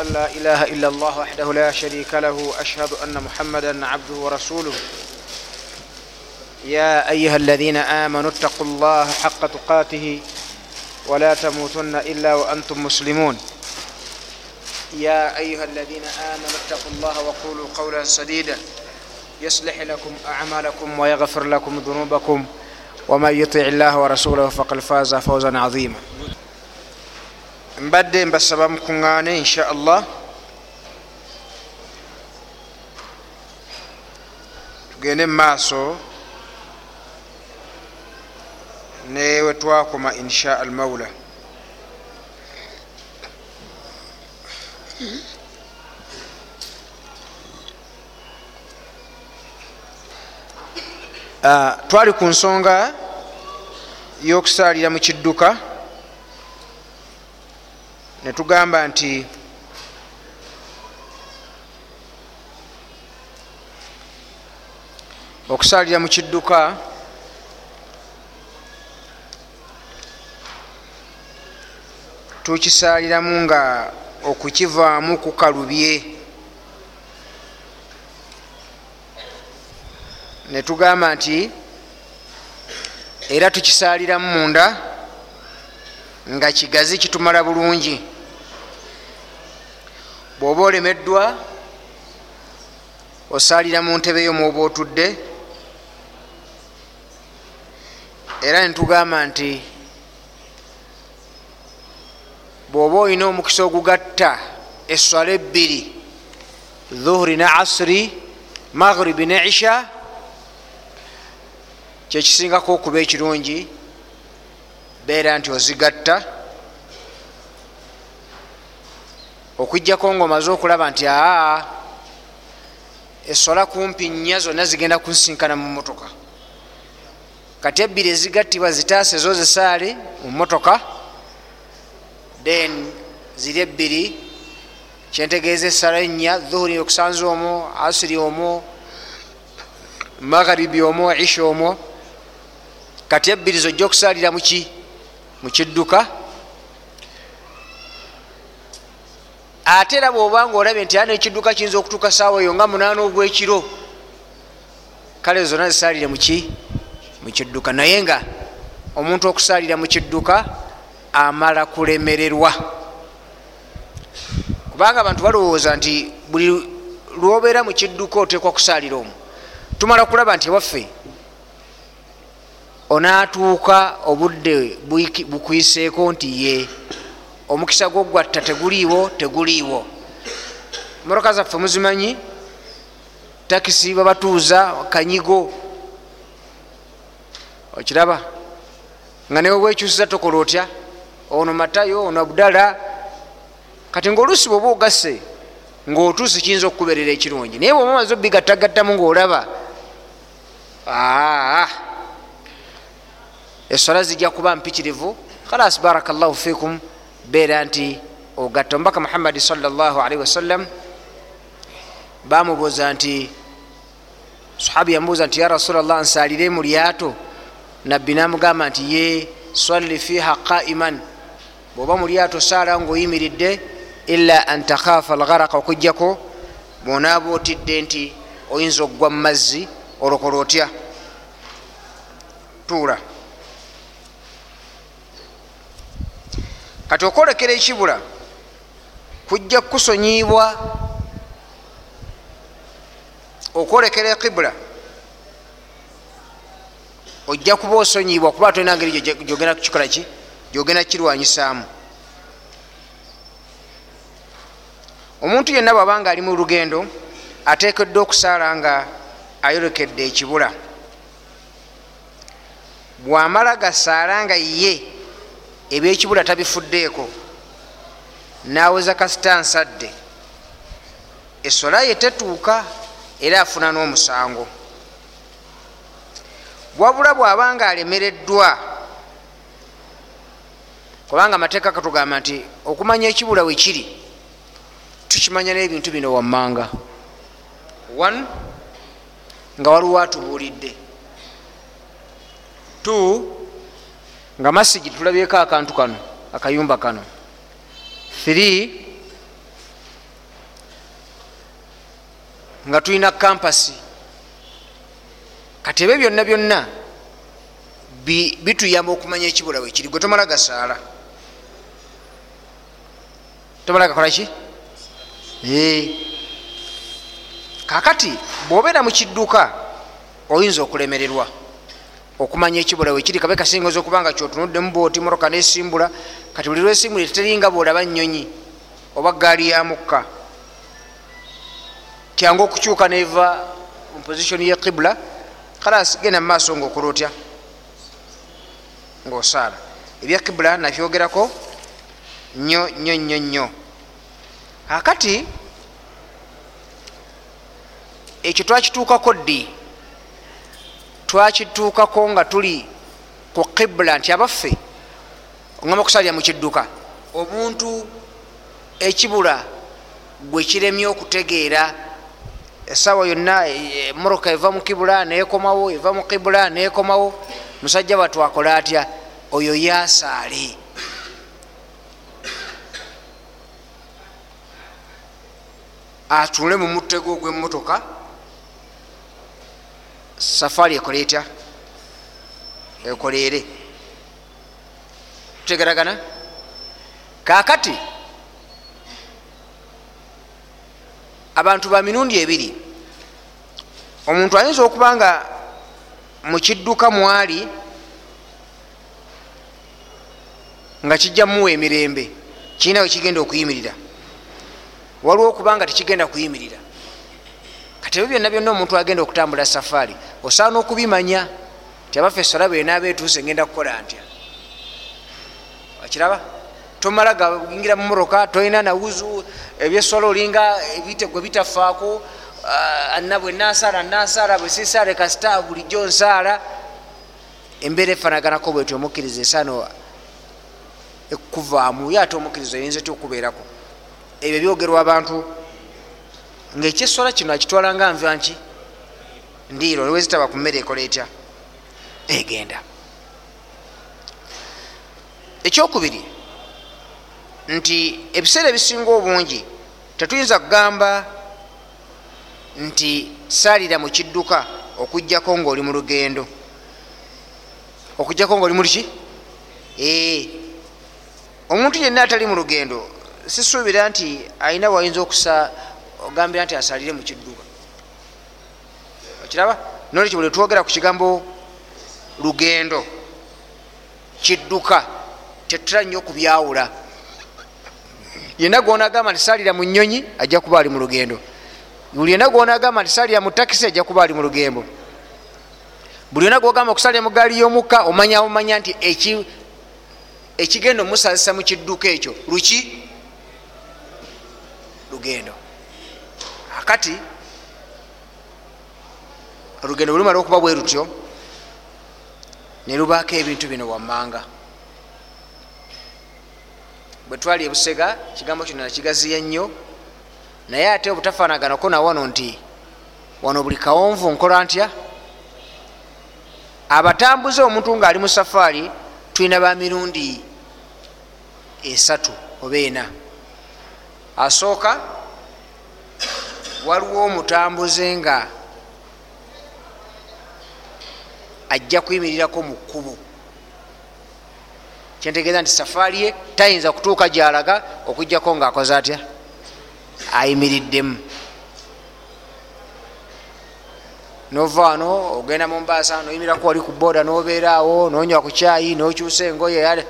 أن لا إله إلا الله وحده لا شريك له أشهد أن محمدا عبده ورسوله. يا أيها الذين آمنوا اتقوا الله حق تقاته ولا تموتن إلا وأنتم مسلمون. يا أيها الذين آمنوا اتقوا الله وقولوا قولا سديدا. يصلح لكم أعمالكم ويغفر لكم ذنوبكم. ومن يطع الله ورسوله فقد فاز فوزا عظيما. Mbadde mbasaba mukuŋŋaane insha allah tugende mumaaso ne wetwakoma insha almaula twali ku nsonga y'okusaalira mu kidduka netugamba nti okusaalira mu kidduka tukisaaliramu nga okukivaamu kukalubye netugamba nti era tukisaaliramu munda nga kigazi kitumala bulungi bwoba olemeddwa osaalira mu ntebe yo mwoba otudde era netugamba nti bwoba olina omukisa ogugatta eswala ebbiri dhuhuri ne asiri maghribi ne isha kyekisingako okuba ekirungi beera nti ozigatta okwijjako nga omaze okulaba nti aa esola kumpi nnya zonna zigenda kunsinkana mu motoka kati ebbiri ezigattibwa zitaase zo zisaale mu motoka then ziri ebbiri kyentegeeza esala ennya dhuhuri okusanza omwo asiri omwo magharibi omwo isha omwo. Kati ebbiri zojja okusaalira muki mukidduka ate era bwobanga olabye nti ana ekidduka kiyinza okutuuka saawa eyo nga munaana ogwekiro. Kale zonna zisaalire muki mukidduka naye nga omuntu okusaalira mukidduka amala kulemererwa. Kubanga abantu balowooza nti buli lwobeera mukidduka otekwa kusaalira omwo tumala kulaba nti ewaffe onaatuuka obudde bukwiseeko nti ye omukisa gwogwatta teguliiwo teguliiwo. Motoka zaffe muzimanyi? Takisi babatuuza kanyigo. Okiraba? Nga newe bwekyusiza tokola otya? Ono matayo ono abudala. Kati ngaoluusi bweoba ogasse ngaotuusi kiyinza okukuberera ekirungi. Naye bweoba omaze obigattagattamu ngaolaba eswala zijja kuba mpitirivu khalas barakallahu fikum beera nti ogatta omubaka muhammadi salllahalihi wasallam bamubuuza nti sahabi yamubuuza nti ya rasulllah nsalire mu lyato? Nabbi namugamba nti ye salli fiha qaiman bwoba mu lyato saala ngaoyimiridde illa an takhafa algharaka okujjako bwonaaba otidde nti oyinza okugwa mu mazzi olokola otya? Tuula kati okwolekera ekibula kujja kukusonyibwa okwolekera ekibula. Ojja kuba osonyibwa kuba tolina ngeri gyogenda kukikola ki? Gyogenda kukirwanyisaamu. Omuntu yenna bwabanga ali mu lugendo ateekeddwa okusaala nga ayolekedde ekibula. Bwamala gasaala nga ye ebyekibula tabifuddeeko. Naweza kasita nsadde esola ye tetuuka era afuna n'omusango. Wabula bwabanga alemereddwa kubanga amateeka katugamba nti okumanya ekibula we kiri tukimanya n'ebintu bino wammanga. One nga waliwo atubuulidde. Two nga masigi tulabyeko akantu kano akayumba kano. Three nga tulina kampasi kati ebyo byonna byonna bituyamba okumanya ekibula wekiri gwe tomala gasaala. Tomala gakola ki? Kakati bwobeera mu kidduka oyinza okulemererwa okumanya ekibula wekiri kabe kasingoza okuba nga kyotunuddemu booti moroka nesimbula kati buli lwesimbula teteringa bwolaba nyonyi oba gaali ya mukka. Kyangu okukyuka neva mu positioni ye kibula kalas genda mu maaso ngaokola otya ngaosaala ebya kibula nabyogerako nnyo nnyo nnyo nnyo. Akati ekyo twakituukako ddi twakituukako nga tuli ku kibula nti abaffe ogamba okusalira mu kidduka omuntu ekibula gwe kiremye okutegeera esawa yonna e, moroka eva mu kibula nekomawo eva mu kibula nekomawo musajja batwakola atya? Oyo yasaale atule mu mutego gw'emotoka safaari ekole etya ekoleere tutegeragana kakati abantu ba mirundi ebiri omuntu ayinza okuba nga mukidduka mwali nga kijja muwa emirembe kirina we kigenda okuyimirira. Waliwo okuba nga tekigenda kuyimirira kati ebyo byonna byonna omuntu agenda okutambula safaari osaana okubimanya ti abaffe esola bwenaaba etuuse ngenda kukola ntya? Akiraba tomala gaingira mumoroka tolina nawuzu ebyesola olinga ebitegwe bitafaako uh, ana bwe nasaala nasaala bwe sisaala kasita bulijjo nsaala. Embeera efanaganako bweti omukkiriza esaano ekuvaamu ye ate omukkiriza oyinza ty okubeerako? Ebyo byogerwa abantu ngaekyesola kino akitwala nga nva nki ndiiro wezitaba ku mmere ekola etya? Egenda ekyokubiri nti ebiseera ebisinga obungi tetuyinza kugamba nti saalira mu kidduka okugjako ngaoli mu lugendo. Okugjako ngaoli muliki ee omuntu yenna atali mu lugendo sisuubira nti ayina wayinza okusa ogambira nti asalire mu kidduka. Okiraba? Nolekyo buli twogera ku kigambo lugendo kidduka tetula nnyo okubyawula. Yena gonagamba nti salira mu nyonyi ajja kuba ali mu lugendo. Buli yena gonagamba nti salira mu takisi ajja kuba ali mu lugembo buli yona gogamba okusalira mu gaali y'omukka omanya omanya nti ekigenda omusazisa mu kidduka ekyo. Luki? Lugendo akati olugendo bwelumala okuba bwe lutyo ne lubaako ebintu bino wammanga. Bwe twali ebusega kigambo kino nakigaziya nnyo naye ate obutafaanaganako nawano nti wano buli kawonvu nkola ntya? Abatambuze omuntu ngaali mu safaari tulina ba mirundi esatu oba ena. Asooka waliwo omutambuze nga ajja kuyimirirako mu kkubo. Kyentegeeza nti safaari ye tayinza kutuuka gyalaga okugjako ngaakoze atya? Ayimiriddemu. Nova wano ogenda mumbaasa noyimirako wali ku boda nobeeraawo nonywa ku kyayi nokyusa engoye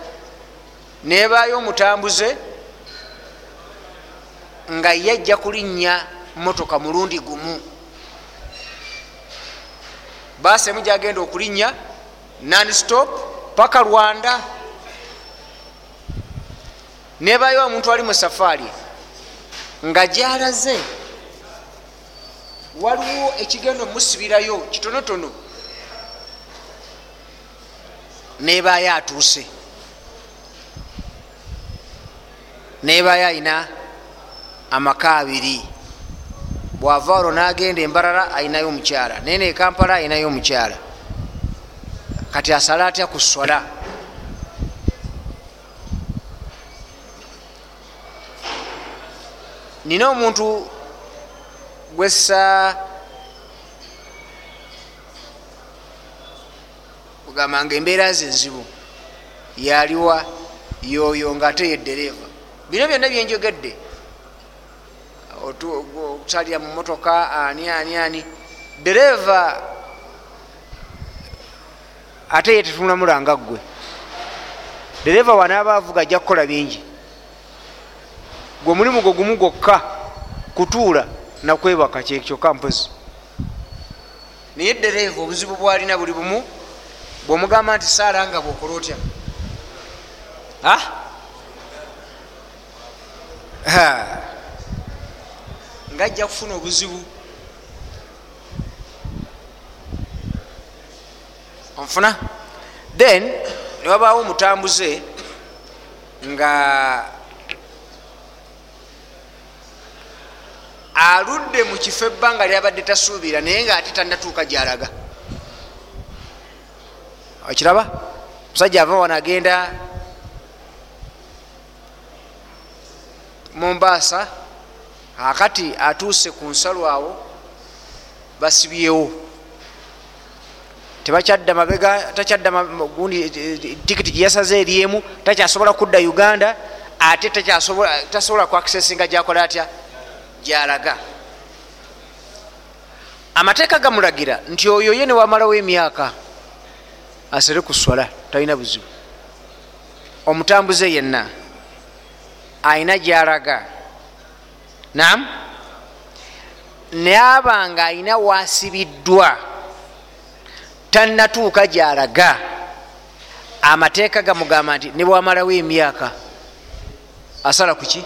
nebayo omutambuze nga yajja kulinnya motoka mulundi gumu. Baasi emu gyagenda okulinnya nonstop paka rwanda nebayo omuntu ali mu safaari nga gyalaze. Waliwo ekigenda omusibirayo kitonotono. Nebayo atuuse. Nebayo ayina amaka abiri bwava olwo nagenda embarara ayinayo omukyala. Naye nekampala ayinayo omukyala. Kati asala atya ku swala? Nina omuntu gwessa kugamba nga embeera ze enzibu yaliwa yoyo ngaate yedereeva bino byonna byenjogedde okusalira mu motoka ani ani ani. Dereeva ate ye tetunamulanga ggwe. Dereeva wanaaba avuga ajja kukola bingi. Gwe mulimu gwe gumu gwokka kutuula nakwebaka kyokka mpozi. Naye dereeva obuzibu bwalina buli bumu bwomugamba nti saala nga bwokola otya ngaajja kufuna obuzibu. Onfuna? Then newabaawo omutambuze nga aludde mu kifo ebbanga lyabadde tasuubira naye nga ate tanatuuka gyalaga. Okiraba? Musajja ava wano agenda mombaasa akati atuuse ku nsalo awo basibyewo. Tebakyadda mabega takyadda gundi tikiti gyeyasaze eryemu takyasobola kudda uganda ate tasobola kwakisesinga gyakola atya? Gyalaga. Amateeka gamulagira nti oyo ye newamalawo emyaka asere ku swala talina buzibu. Omutambuze yenna ayina gyalaga nam naye abanga ayina wasibiddwa tanatuuka gyalaga. Amateeka gamugamba nti nebwamalawo emyaka asala kuki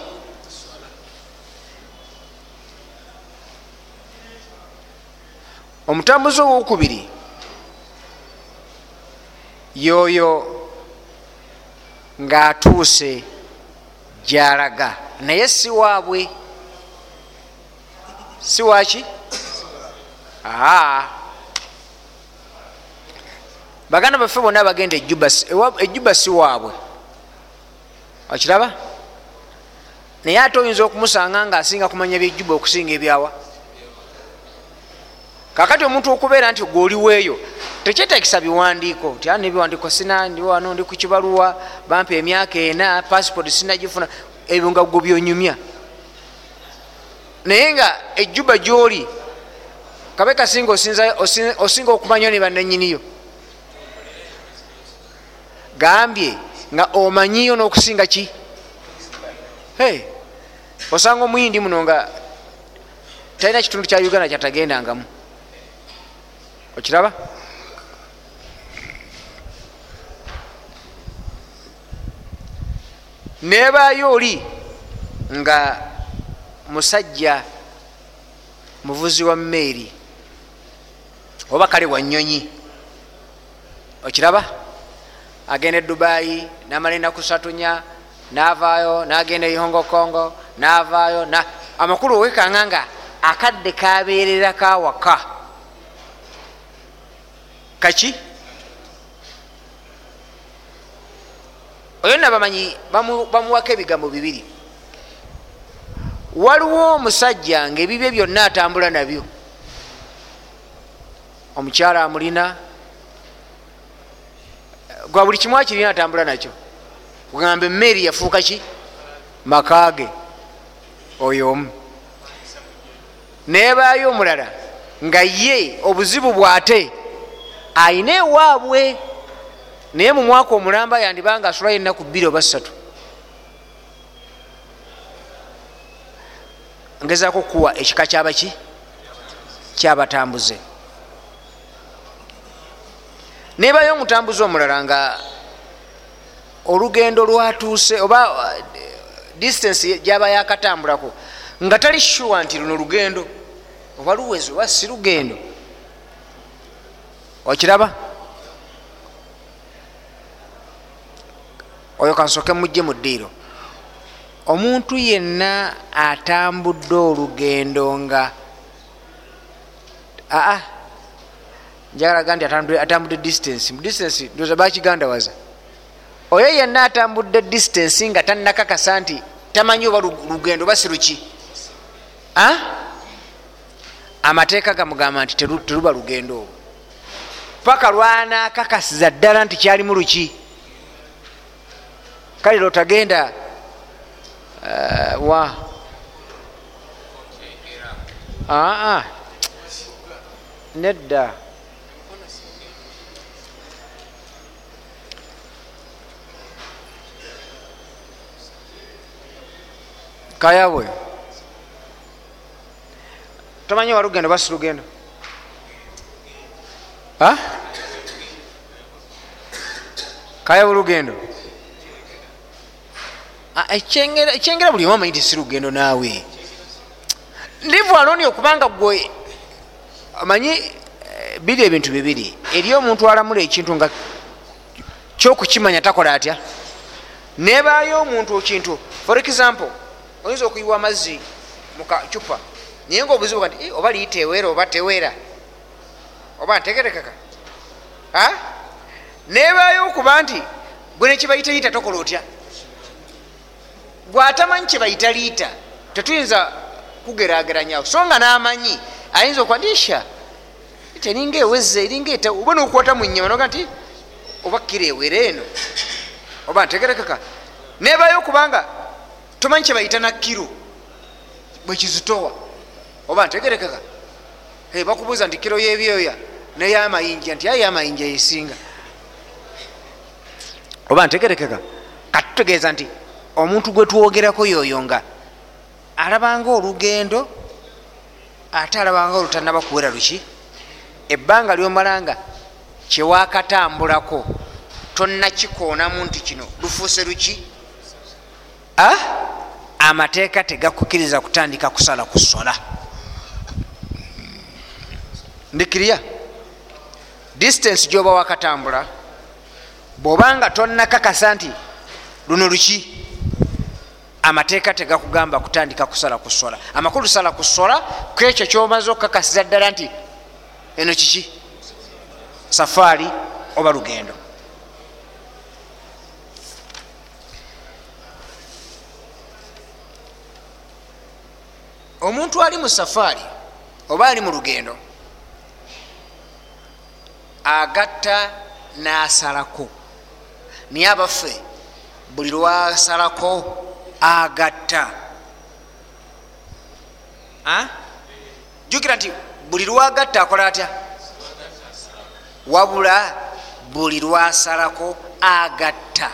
omutambuzi owokubiri yoyo ngaatuuse gyalaga. Naye si waabwe si waki aa. Baganda baffe bonna bagenda ejjuba si waabwe. Okiraba? Naye ate oyinza okumusanga nga asinga kumanya byejjuba okusinga ebyawa. Kakati omuntu okubeera nti gweoliweeyo tekyetakisa biwandiiko nti a nebiwandiiko sina ndi wano ndi ku kibaluwa bampa emyaka ena passport sinagifuna ebyo nga gwe byonyumya naye nga ejjuba gyoli kabe kasinga osinga okumanya ne bananyiniyo gambye nga omanyiyo n'okusinga ki? Osanga omuyindi muno nga talina kitundu kya uganda kyatagendangamu. Okiraba? Nebaayo oli nga musajja muvuzi wa meeri oba kale wa nyonyi okiraba? Agenda e dubayi namala enaku satunya navaayo nagenda ehongokongo navaayo amakulu owekanga nga akadde kabeerera kawaka kaki? Oyo nabamanyi bamuwako ebigambo bibiri waliwo omusajja ngaebibye byonna atambula nabyo. Omukyala amulina gwa buli kimu akirina atambula nakyo. Kugamba emeeri yafuuka ki? Makaage oyo omu. Nebaayo omulala nga ye obuzibu bwate ayina ewaabwe. Naye mu mwaka omulamba yandibanga asulayo enaku bbiri oba ssatu ngezaako okukuwa ekika kyabaki kyabatambuze. Nebayo omutambuze omulala nga olugendo lwatuuse oba distance gyaba yakatambulako nga tali sure nti luno lugendo oba luwezi oba si lugendo. Okiraba? Oyo kansoke mujje mu ddiiro omuntu yenna atambudde olugendo nga aa njagalaga nti atambudde distance mu distance ndoza bakigandawaza oyo yenna atambudde distance nga tanakakasa nti tamanyi oba lugendo basi luki? Amateeka gamugamba nti teru- teruba lugendo olwo. Paka lwanakakasiza ddala nti kyalimu luki? Kale lotagenda uh, wa aa nedda. Kayabwe tomanyi wa lugendo basi lugendo Ha? kayabwe lugendo Ah, ekyengera buli omu amanyi ti si lugendo naawe. Livu aloni okubanga gwe amanyi eh, biri ebintu bibiri. Eri omuntu alamula ekintu nga kyokukimanya takola atya? Nebaayo omuntu ekintu for example oyinza okuyiwa amazzi mukacupa naye nga obuzibu nti "Eh, oba liyita eweera oba teweera oba ntegerekeka. Nebaayo okuba nti gwe nekibayita liita tokola otya bwatamanyi kyebayita liita tetuyinza kugerageranyawo so nga namanyi ayinza okuba ndisha teninga eweze eringa oba nokukwata mu nyama noga nti oba kira ewera eno? Oba ntegerekeka. Nebayo okubanga tomanyi kyebayita na kiro bwekizitowa oba ntegerekeka. Bakubuuza nti kiro yebyoya neyamayinja nti aye amayinja yesinga oba ntegerekeka. Katutegeeza nti omuntu gwe twogerako yoyo nga alabanga olugendo ate alabanga olutanaba kuwera luki ebbanga lyomalanga kyewakatambulako tonnakikoonamu nti kino lufuuse luki? Amateeka tegakukiriza kutandika kusala ku sola. Ndikirya. Distance gyoba wakatambula bwobanga tonnakakasa nti luno luki amateeka tegakugamba kutandika kusala ku sola. Amakulu sala ku sola kwekyo kyomaze okukakasiza ddala nti eno kiki? Safaari oba lugendo? Omuntu ali mu safaari oba ali mu lugendo agatta n'asalako. Naye abaffe buli lwasalako agatta. Jukira nti buli lwagatta akola atya? Wabula buli lwasalako agatta.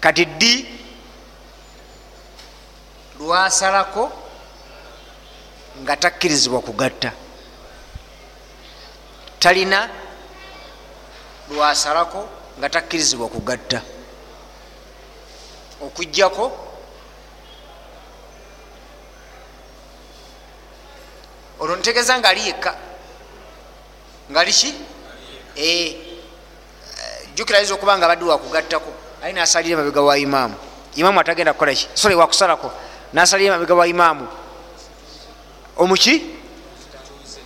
Kati ddi lwasalako nga takkirizibwa kugatta? Talina lwasalako nga takkirizibwa kugatta. Okugjako olwo ntegeeza nga ali yekka. Nga liki eh, jukira ayinza okuba nga abadde wakugattako ali nasalira mabega wa imaamu. Imaamu atagenda kukolaki sole wakusalako nasalira mabega wa imaamu. Omuki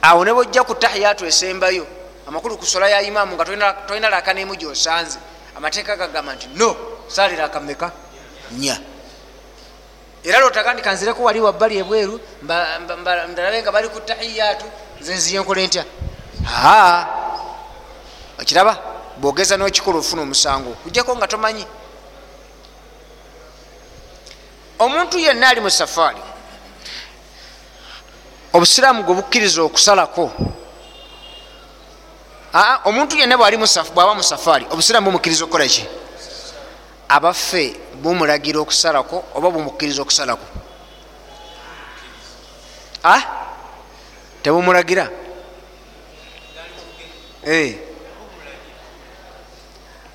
awo ne bojja ku tahiyatu esembayo amakulu ku sola ya imaamu nga tolina- laka nemu gyosanze. Amateeka gagamba nti no salira akameka nya. Era lotaga ndi kanzireko wali wabbali ebweru ndalabe nga bali ku tahiyatu nze nziye nkole ntya aa okiraba bwogeza nokikola ofuna omusango kujjako nga tomanyi. Omuntu yenna ali mu safaari obusiraamu gwe bukkiriza okusalako Aa, omuntu yenna bwali mu saf- bwaba mu safaari obusiraamu bumukkiriza okukola ki? Abaffe bumulagira okusalako oba bumukkiriza okusalako? Ah? tebumulagira? Eh.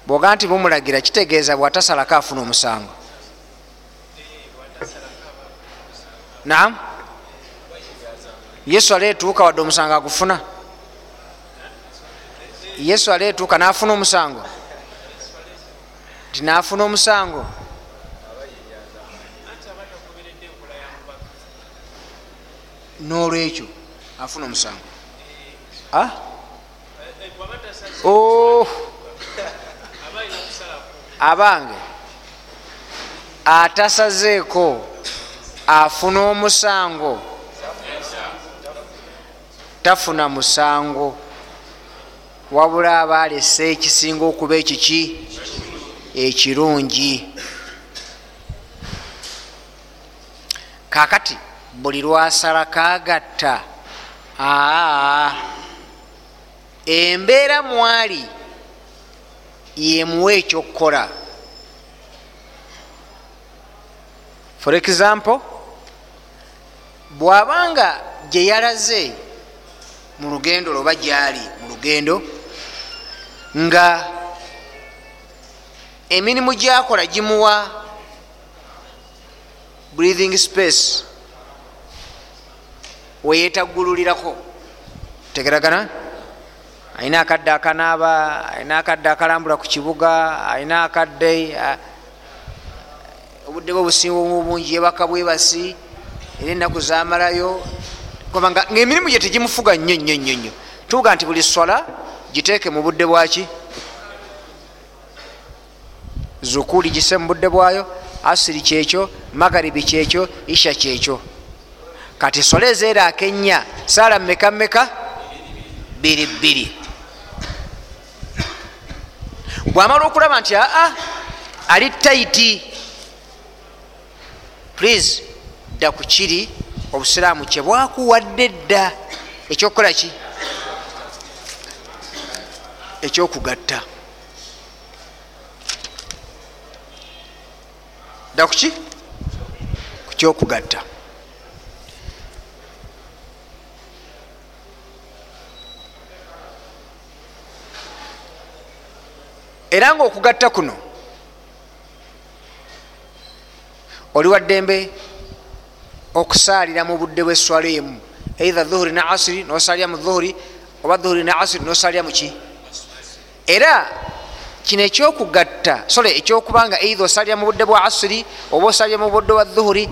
bwoga nti bumulagira kitegeeza bwatasalako afuna omusango. Naam? Yesu aleetuuka wadde omusango agufuna yesu aleetuuka nafuna omusango. Nti nafuna omusango. Nolwekyo afuna omusango? Oh. abange atasazeeko afuna omusango. Tafuna musango wabula aba alese ekisinga okuba ekiki? Ekirungi. Kakati buli lwasala kagatta aa embeera mwali yemuwa ekyokukola for example bwabanga gye yalaze mu lugendo lwoba gyali mu lugendo nga emirimu gyakola gimuwa breathing space weyetaggululirako tegeragana? Ayina akadde akanaaba ayina akadde akalambula ku kibuga ayina akadde obudde bwe obusimbu bungi yebaka bwebasi era ennaku zamalayo nga emirimu gye tegimufuga nnyo nnyo nnyo nnyo. Tuga nti buli swala giteeke mu budde bwaki zukuli gise mu budde bwayo asiri kyekyo magaribi kyekyo isha kyekyo. Kati sola ezeeraako ennya saala mmeka mmeka biri bbiri. Bwamala okulaba nti aa ali taiti please dda ku kiri obusiraamu kyebwakuwadde dda. Ekyokukola ki ekyokugatta. Dda kuki ku kyokugatta. Era nga okugatta kuno oli waddembe okusaalira mu budde bweswala emu eitha dhuhuri ne asiri nosalira mu dhuhuri oba dhuhuri ne asiri nosalira muki era kino ekyokugatta sole ekyokubanga eitha osalira mu budde bwa asiri oba osalira mu budde bwa dhuhuri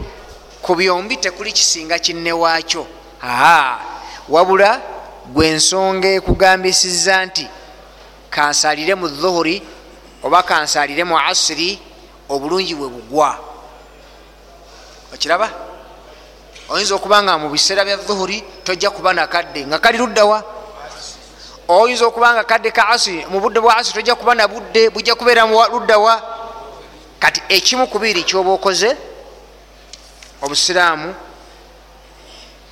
ku byombi tekuli kisinga kinne waakyo. Aa wabula gwe ensonga ekugambisiza nti kansalire mu dhuhuri oba kansalire mu asiri obulungi bwe bugwa. Okiraba? Oyinza okuba nga mu biseera bya dhuhuri tojja kuba nakadde nga kali luddawa oyinza okuba nga kadde ka asiri mu budde bwa asiri tojja kuba na budde bujja kubeera luddawa kati ekimu kubiri kyoba okoze obusiraamu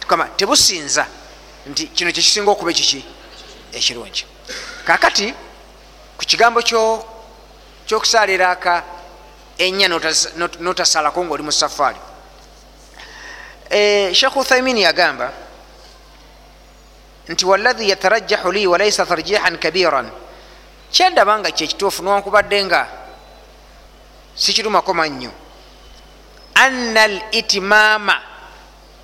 kama tebusinza nti kino kyekisinga okuba ekiki? Ekirungi. Kakati ku kigambo kyokusaalira aka enya notasalako ngaoli mu safaari shekh uthaimin yagamba nti waladhi yatarajahu li walaisa tarjihan kabiran kyendaba nga kyekituufu niwankubadde nga sikirumako mannyo. Anna al itimaama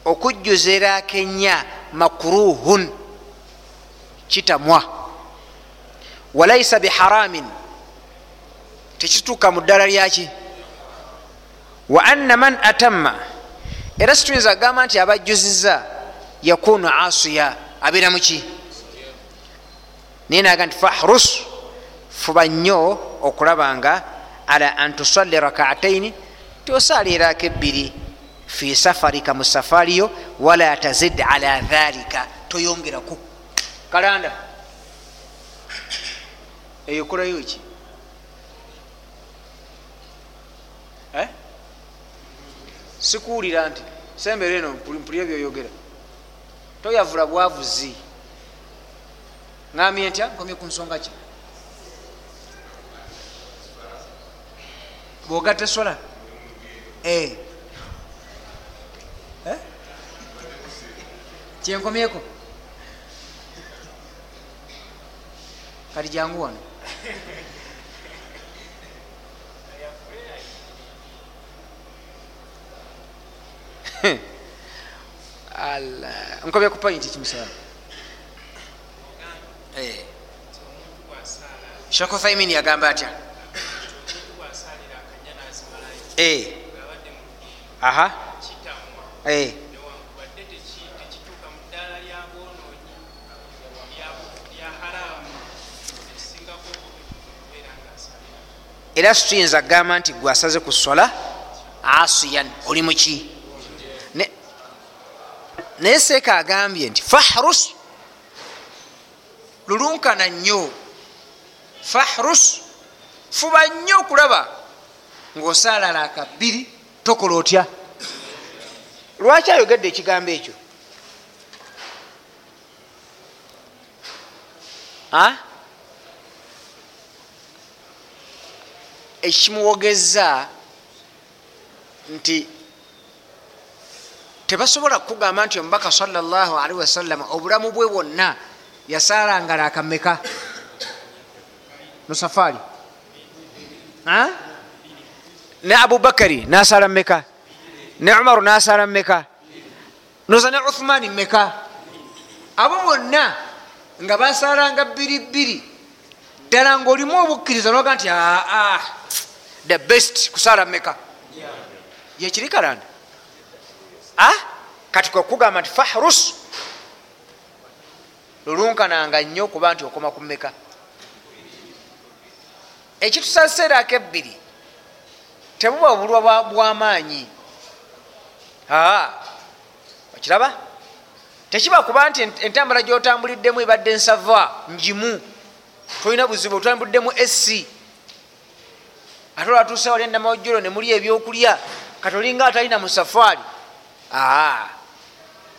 okujjuza erakenya makruhun kitamwa. Walaisa biharamin tekituuka mu ddala lyaki? Wa anna man atamma era situyinza agamba nti abajjuziza yakunu asiya abeera muki naye naga nti fahrus fuba nnyo okulaba nga ala an tusalli rakaataini tosalirako ebbiri fi safarika mu safariyo wala tazid ala dhalika toyongeraku. Kalanda eyo okolayo ki? Eh? sikuwulira nti sembera eno mpulya byoyogera toyavula bwavuzi ŋamye ntya? Nkomye ku nsonga ki? Bwogatta esola eh. eh? kyenkomyeko kati jangu wano nkobya ku pointi kimusaba shek uthaimin yagamba atya aha era situyinza kugamba nti gwe asaze ku sola? Asiyan oli muki naye seeka agambye nti fahrus lulunkana nnyo. Fahrus fuba nnyo okulaba ngaosaalala akabbiri tokola otya? Lwaki ayogedde ekigambo ekyo? Ekimuwogeza nti tebasobola kukugamba nti omubaka salllahalihi wasallama obulamu bwe bwonna yasaalangala akameka? Musafaari Ah? ne abubakari nasala meka ne umaru nasala meka noza ne uthmani meka abo bonna nga basalanga bbiri bbiri. Ddala ngaolimu obukkiriza noga nti aa the best kusala meka yekiri kalanda Ah? Kati kwekugamba nti fahrus lulunkananga nnyo okuba nti okoma ku meka ekitusaseerako ebbiri tebuba obulwa bwa- bwamaanyi. Aa okiraba? Tekiba kuba nti ent- entambula gyotambuliddemu ebadde nsava njimu tolina buzibu otambuliddemu esi ate olwatuuse wali enamawojjolo ne muli ebyokulya katolinga atalina mu safaari aa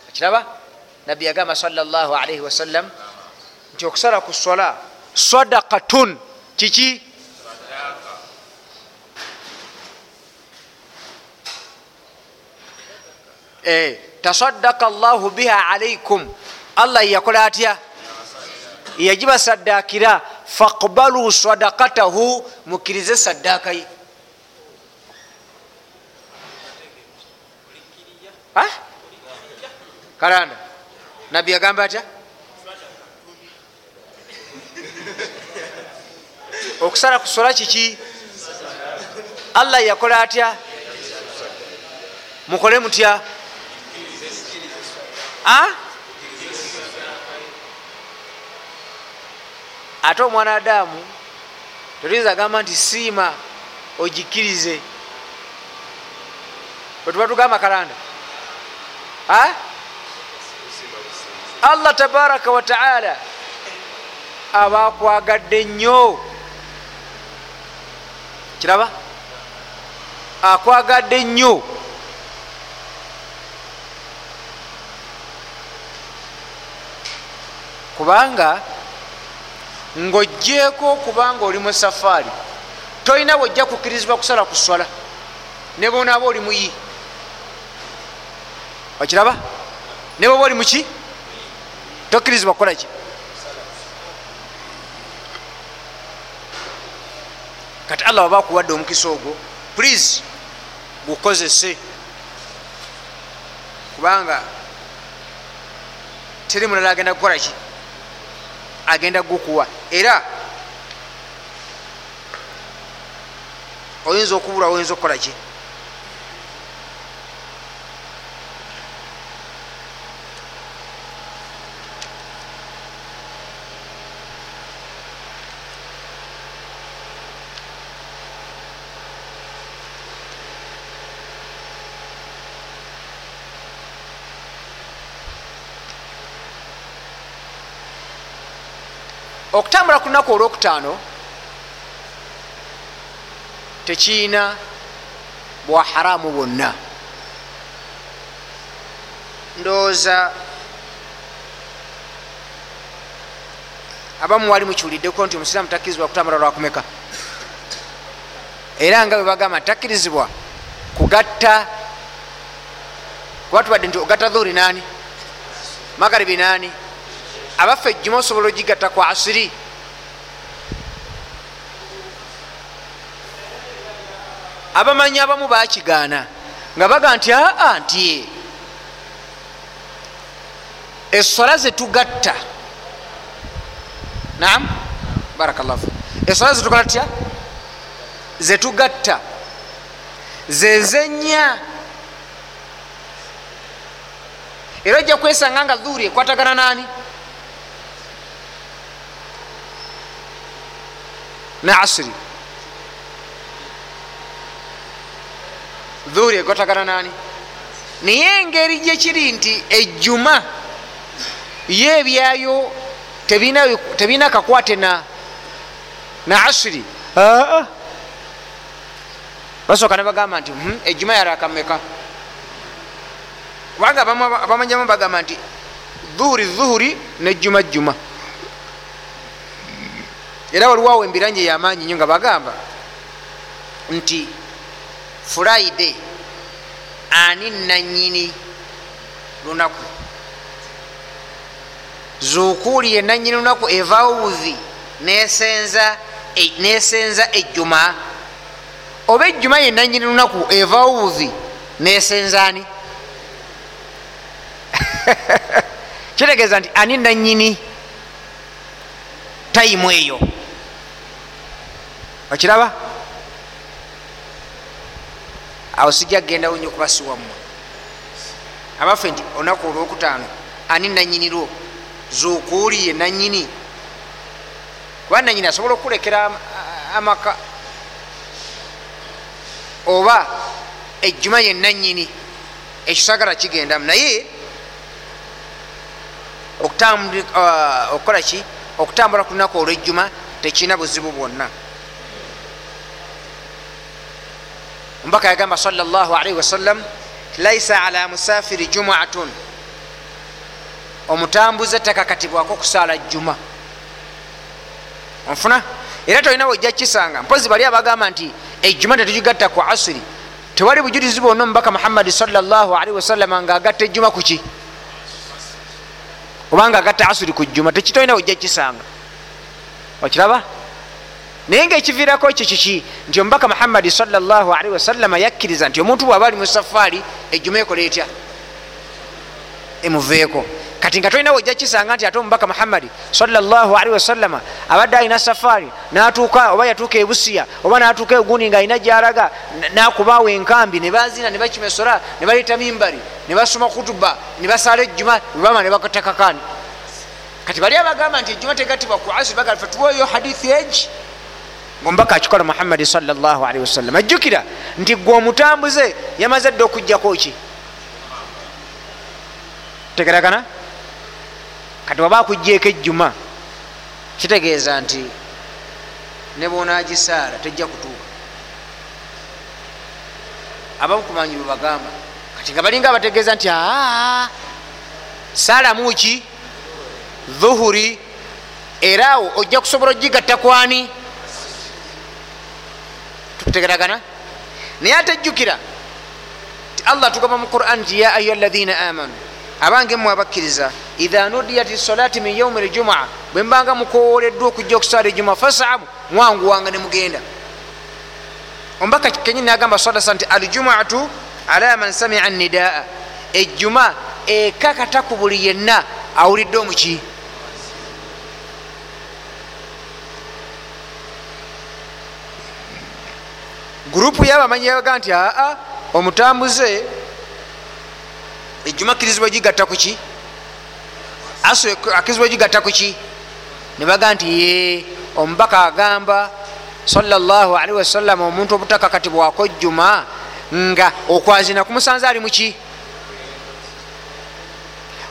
okiraba nabbi yagamba salllah alaihi wasallam nti okusala ku sola sadakatun kiki Eh, tasadaka llahu biha alaikum. Allah yakola atya? Yagibasadakira faqbalu sadakatahu mukirize sadaka ye kalanda nabbi yagamba atya okusala kusola kiki? Allah yakola atya? Mukole mutya? Ate omwana adamu totuyinza agamba nti siima ogikirize. Bwetuba tugamba kalanda? Allah tabaraka wataala abakwagadde nnyo. Kiraba? Akwagadde nnyo. Kubanga ng'ojjeeko okubanga oli mu safaari tolina bwojja kukirizibwa kusala ku swala ne bonaaba oli muyi okiraba ne bwoba oli muki tokkirizibwa kukola ki? Kati allah waba akuwadde omukisa ogwo please gukozese. Kubanga teri mulala agenda kukola ki? Agenda gukuwa. Era oyinza okubula oyinza okukola okutambula ku lunaku olwokutaano tekiina bwa haramu bwonna. Ndowooza abamu wali mukiwuliddeko nti omusiraamu takkirizibwa kutambula lwakumeka era nga bwe bagamba takkirizibwa kugatta kuba tubadde nti ogatta dhuuri naani magaribi naani abaffe ejjuma osobola ogigatta ku asiri. Abamanyi abamu bakigaana nga baga nti aa nti esola zetugatta naam? Barakallahu esola zetukola tutya? Zetugatta zezenya era ojja kwesanga nga dhuuri ekwatagana naani ne asiri dhuhuri egotagana nani? Naye engeri gyekiri nti ejjuma yo ebyayo tebina kakwate na na asiri aa basooka nebagamba nti hmm, ejjuma yarakameka. Kubanga abamanyamu bagamba nti dhuhuri dhuhuri nejjuma jjuma era waliwawo embiranje yamaanyi nyo nga bagamba nti friday ani nanyini lunaku? Zukuuli ye nanyini lunaku evaawo buvi nesenza nesenza ejjuma. Oba ejjuma ye nanyini lunaku evaawo buvi nesenzaani kitegeeza nti ani nanyini tayimu eyo okiraba awo sijja kgendawo nyo kubasiwammwe abaffe nti olunaku olwokutaano ani nanyinirwo zukuuli ye nanyini kuba nanyini asobola okulekera amaka? Oba ejjuma ye nanyini ekisagala kigendamu? Naye okukola ki? Okutambula ku lunaku olwejjuma tekirina buzibu bwonna ombaka yagamba salllahalaihi wasallam laisa ala musafiri jumuatun. Omutambuze takakatibwako kusaala jjuma. Onfuna? Era tolina wejja kisanga mpozi bali abagamba nti ejjuma tetugigatta ku asiri. Tewali bujulizi bwonna omubaka muhammadi salllahalaihi wasallama nga agatta ejjuma kuki obanga agatta asiri ku jjuma tekitolina wejja kisanga okiraba naye nga ekiviirako ekyo kiki nti omubaka muhammadi salllahalaihi wasallama yakkiriza nti omuntu bwaba ali mu safaari ejjuma ekola etya? Emuveeko. Kati nga tolina wejja kisanga nti ate omubaka muhammadi salllahalaihi wasallama abadde alina safaari natuuka oba yatuuka ebusiya oba natuuka egundi nga alina gyalaga nakubaawo enkambi ne bazina ne bakimesora ne baleeta mimbari ne basoma kutuba ne basaala ejjuma bebama ne bakatakakani kati bali abagamba nti ejjuma tegatibwa ku asiri bagaa tuweeyo hadithi egi ngaomubaka akikola muhammadi salllahalaihi wasallam ajjukira nti gwe omutambuze yamaze dde okujjako ki? Tegeragana kati waba akugjeeko ejjuma kitegeeza nti ne bonagisaala tejja kutuuka. Abamu kumanyi bwebagamba kati nga balinga abategeeza nti aa saalamuki dhuhuri era awo ojja kusobola ogigatta kwani tutegeragana naye ate jjukira. Ti allah tugamba mu quran nti ya ayuha alaina amanu. Abange mmwe abakkiriza idha nudiyat solati min yaumi ljumaa bwe mbanga mukowoleddwa okujja okusaala ejuma fasabu mwanguwanga ne mugenda. Ombaka kenyini nagamba sadasa nti aljumaatu ala man samia nidaa ejjuma ekakata ku buli yenna awulidde omuki gurupu yabamanyi yabaga nti aa omutambuze ejjuma akirizibwa gigatta kuki aso akirizibwa gigatta kuki nebaga nti ye omubaka agamba salllahalihi wasallama omuntu obutakakatibwako jjuma nga okwazina kumusanze ali muki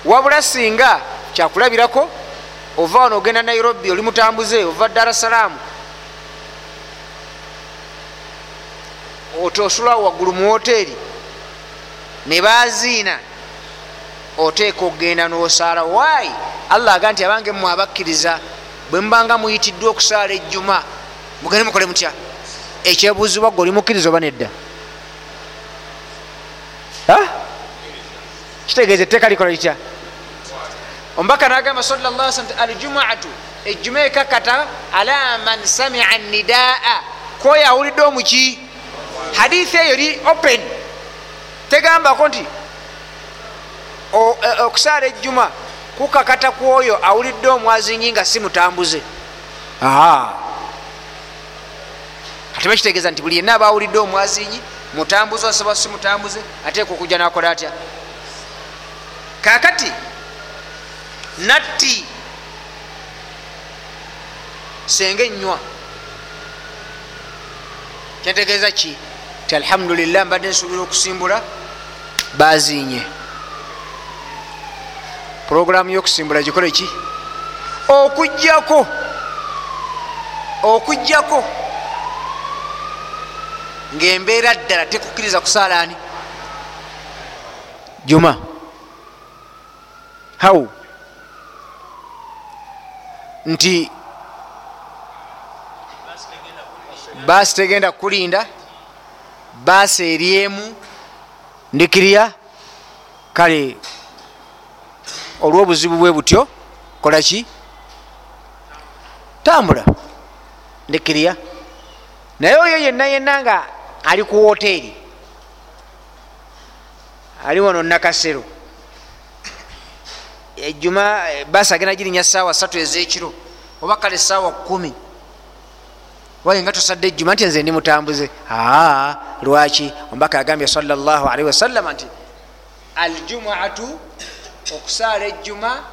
wabula singa kyakulabirako ova wano ogenda nairobi oli mutambuze ova darasalaamu otosula waggulu mu woteeri ne baziina. Oteeka okgenda nosaala waayi allah aga nti abange mmwe abakkiriza bwe mubanga muyitiddwa okusaala ejjuma mugende mukole mutya? Ekyebuuzibwa gwe oli mukkiriza oba nedda? Kitegeeza etteeka likola litya? Omubaka nagamba salla nti aljumaatu ejjuma ekakata ala man samia nidaa kwoyo awulidde omuki hadithi eyo li open. Tegambako nti okusaala ejjuma kukakata kwoyo awulidde omwazinyi nga si mutambuze. Ate bakitegeeza nti buli yenna aba awulidde omwazinyi mutambuze asaba si mutambuze ateeka okujja nakola atya? Kakati natti senga enywa kyentegeeza ki ti alhamdulillah mbadde nsuubira okusimbula bazinye puroguramu yokusimbula gikole ki? Okugjako okugjako ngaembeera ddala tekukkiriza kusaalaani juma. How? Nti baasi tegenda kukulinda baasi eryemu ndikirya kale olwobuzibu bwe butyo kolaki tambula ndikirya. Naye oyo yenna yenna nga ali ku woteeri ali wano nakasero. Ejuma baasi agenda girinya saawa satu ezekiro oba kale saawa kumi waye nga tosadde ejjuma nti nze ndi mutambuze. Aa lwaki? Omubaka yagambye salllahalihi wasallama nti aljumuatu okusaala ejjuma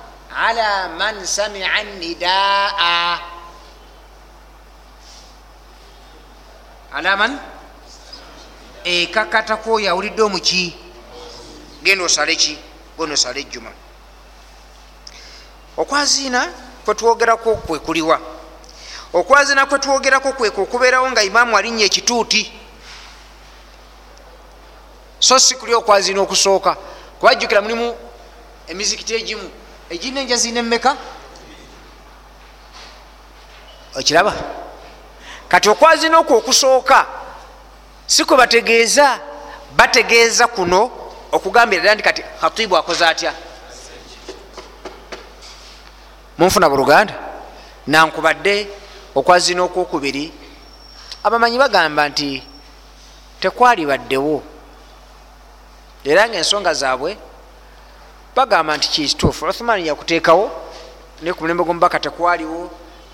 ala man samia nidaa ala man? Ekakatako oyo awulidde omuki? Genda osale ki genda osale ejjuma. Okwaziina kwetwogerako kwekuliwa okwazina kwetwogerako kweka okubeerawo nga imaamu alinnya ekituuti. So si kuli okwazina okusooka. Kubajjukira mulimu emizikiti egimu. Egirina enjazina emmeka? Okiraba? Kati okwazina okwo okusooka si kwe bategeeza bategeeza kuno okugambira ddala nti kati khatibu akoze atya? Munfuna buluganda? Nankubadde okwazina okwokubiri abamanyi bagamba nti tekwali baddewo. Era nga ensonga zaabwe bagamba nti kituufu uthman yakuteekawo ne ku mulembe gwomubaka tekwaliwo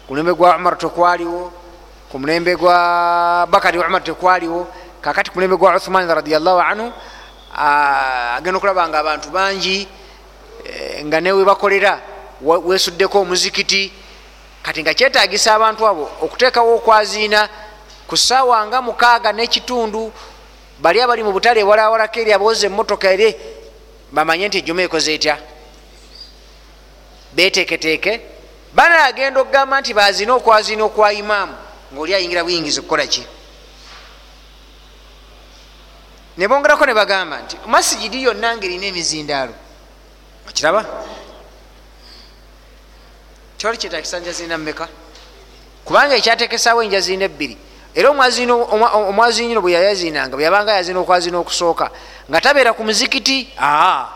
ku mulembe gwa umar tekwaliwo ku mulembe gwa bakari umar tekwaliwo. Kakati ku mulembe gwa uthman radiallahu anhu agenda okulaba nga abantu bangi nga newe bakolera wesuddeko omuzikiti kati nga kyetagisa abantu abo okuteekawo okwaziina ku saawa nga mukaaga n'ekitundu bali abali mu butale ewalawalako eri abooza emmotoka ere bamanye nti ejjuma ekoze etya? Beteeketeeke banagenda okugamba nti baziina okwaziina okwa imaamu ngaoli ayingira buyingizi kukola ki? Ne bongerako ne bagamba nti masigidi yonna ngaerina emizindaalo. Okiraba kyoli kyetakisa njazina mmeka? Kubanga ekyatekesawo enjazina ebbiri. Era omwazinyino bwe yayazinanga bwe yabanga yazina okwazina okusooka nga tabeera ku muzikiti aa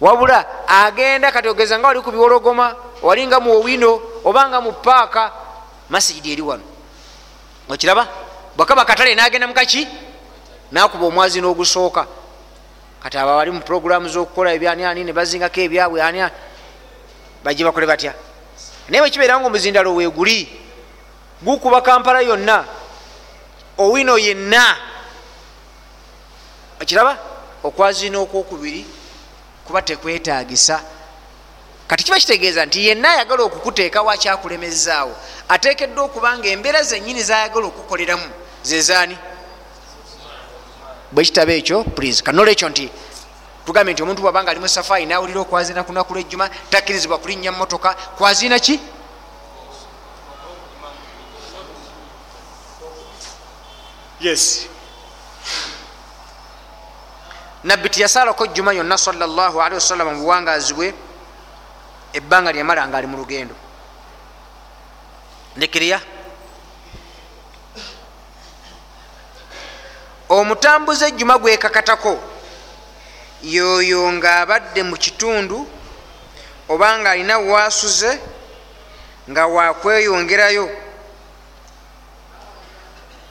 wabula agenda kati ogeza nga wali ku biwologoma walinga mu owino obanga mu paaka masigidi eri wano. Okiraba bwakaba katale nagenda mukaki nakuba omwazina ogusooka. Kati aba bali mu puroguramu zokukola ebyaniani ne bazingako ebyabwe ani bajje bakole batya naye bwekibeera nga omuzindalo weguli gukuba kampala yonna owino yenna. Okiraba? Okwazina okwokubiri kuba tekwetagisa kati kiba kitegeeza nti yenna ayagala okukuteeka wakyakulemezaawo ateekeddwa okuba nga embeera zenyini zayagala okukoleramu zezaani bwekitabo ekyo please kanolekyo nti tugambe nti omuntu bwabanga ali musafaayi nawulira okwazina kunaku lwejjuma takkirizibwa kulinnya motoka kwazina ki? Yes. Nabbi tiyasaalako jjuma yonna salllahalihi wasallama mu buwangazi bwe ebbanga lyamala nga ali mu lugendo. Ndekirya omutambuze ejjuma gwekakatako yoyo ngaabadde mu kitundu oba nga alina wasuze nga wakweyongerayo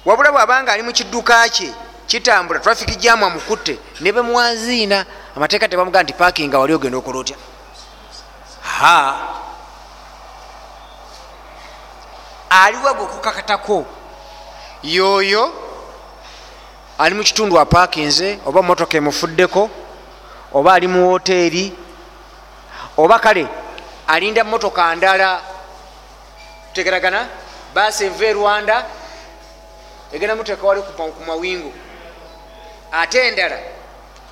wabula bwabanga ali mu kidduka kye kitambula trafiki jamu amukutte ne bemwaziina amateeka tebamugaa nti pakinga wali ogenda okola otya? Ha aliwa gwe okukakatako? Yoyo ali mu kitundu apakinze oba motoka emufuddeko oba ali mu woteeri oba kale alinda motoka ndala. Tutegeragana baasi enva e rwanda egenda muteeka wali ku mawingu. Ate endala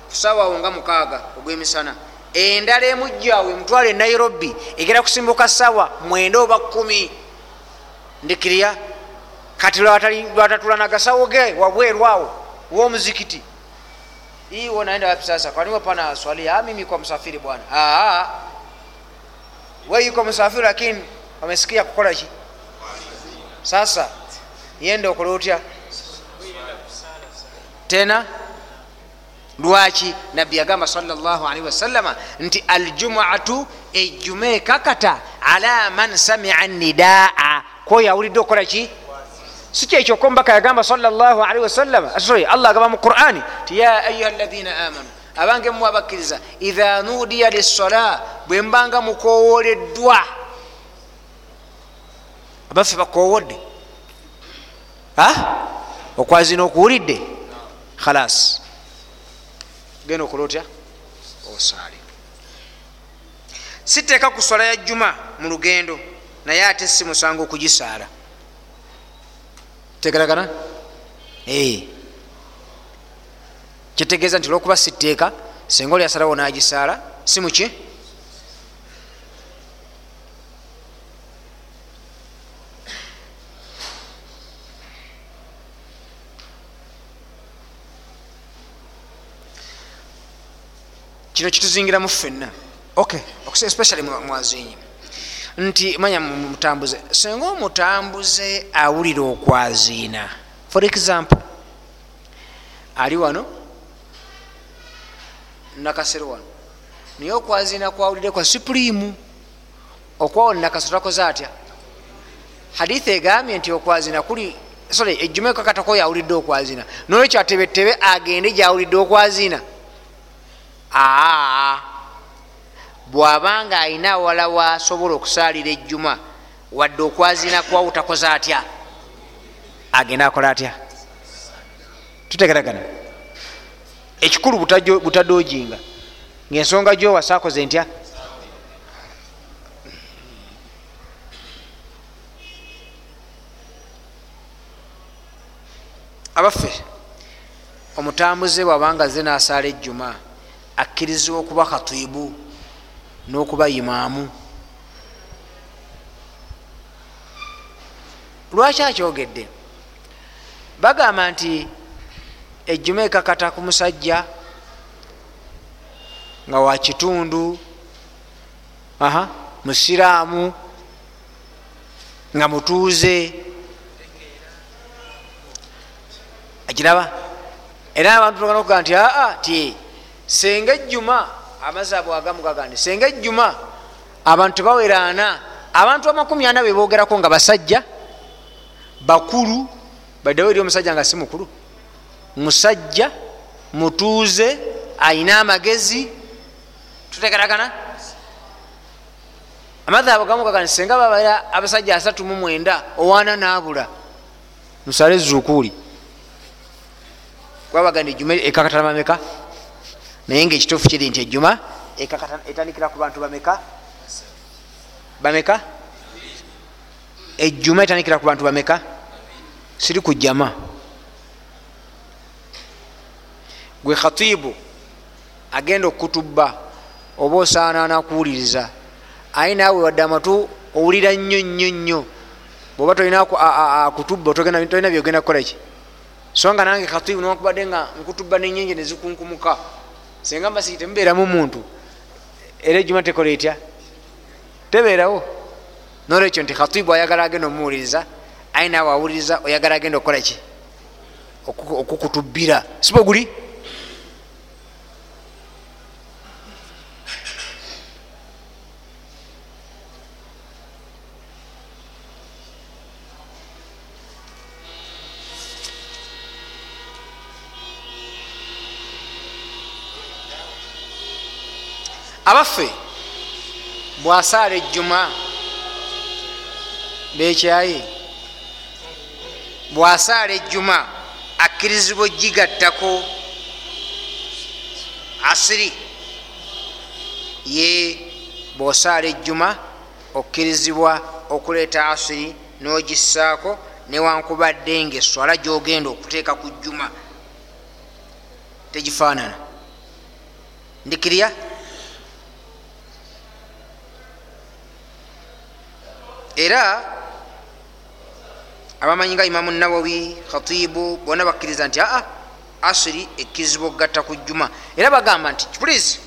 kusaawawo nga mukaaga ogwemisana endala emujjaawe emutwala e nairobi egenda kusimbuka saawa mwenda oba kumi ndikirya kati lwatatula nagasawo ge wabwerwawo womuzikiti iwo naenda wapi sasa? Kwani wapana swali? Ya mimi kwa msafiri bwana. Aa we yuko msafiri lakini wamesikia kukola ki sasa yende okola otya tena lwaki nabbi yagamba salllahalihi wasallama nti aljumuatu ejjuma ekakata ala man samia nidaa. Kwoyo awulidde okukola ki si kyekyo kombaka yagamba salllahalihi wasallama sorry allah agamba mu qurani. Ti ya ayuha ladina amanu abange mu abakkiriza idha nudiya lissola bwe mbanga mukowoleddwa abaffe bakowodde okwazina okuwulidde? Khalas. Genda okola otya osaale siteeka ku swala ya juma mu lugendo naye ate si musango okugisaala tegeragana kitegeeza nti olwokuba siteeka singa oli asalawo nagisaala si muki kino kituzingiramu ffenna. Especially mwazinyi nti manya mutambuze. Singa omutambuze awulira okwaziina. For example ali wano nakasero wano. Naye okwaziina kwawulire kwa supulimu okwawo nakaso takoze atya? Hadithi egambye nti okwaziina kuli sorry ejjuma ekakatako yawulidde okwaziina. Nolwekyo atebetebe agende gyawulidde okwaziina. Aa bwabanga ayina awala wasobola okusaalira ejjuma wadde okwazina kwawo takoze atya? Agenda akola atya? Tutegeragana. Ekikulu butadoojinga ngaensonga gyowasa akoze ntya? Abaffe omutambuze bwabanga ze nasaala ejjuma akkirizibwa okuba khatibu n'okuba imaamu lwaki akyogedde? Bagamba nti ejjuma ekakata ku musajja nga wa kitundu aha musiraamu nga mutuuze. Akiraba era abantu bagana okugaa nti aa ti senga ejjuma amazaabu agamu gaga nti senga ejjuma abantu tebaweraana abantu amakumi ana bebogerako nga basajja bakulu baddewo eri omusajja nga si mukulu musajja mutuuze ayina amagezi tutegeragana amazaabu agamu gaga nti senga babaira abasajja asatu mu mwenda owaana naabula musale zukuuli kwabaga nti ejjuma ekakatala mameka naye nga ekituufu kiri nti ejjuma etandikira ku bantu bameka? Bameka? Ejjuma etandikira ku bantu bameka? Siri ku jama gwe khatibu agenda okutubba oba osaanaana kuwuliriza aye naawe wadde amatu owulira nnyo nnyo nnyo. Bweoba tolina akutubba tolina byogenda kukolaki so nga nange khatibu nokubadde nga nkutubba nenyenje nezikunkumuka senga mbasi temubeeramu muntu era ejjuma tekola etya? Tebeerawo. Nolwekyo nti khatibu ayagala agenda omuwuliriza aye naawe awuliriza oyagala agenda okukola ki? Okukutubbira. Sibe guli abaffe bwasaala ejjuma bekyaye bwasaala ejjuma akkirizibwa ogigattako asiri ye bwosaala ejjuma okkirizibwa okuleeta asiri n'ogissaako newankubadde nga eswala gyogenda okuteeka ku jjuma. Tegifaanana. Ndikirya era abamanyi nga imamu nawawi khatibu bona bakkiriza nti aa asiri ekkirizibwa okugatta ku jjuma. Era bagamba nti please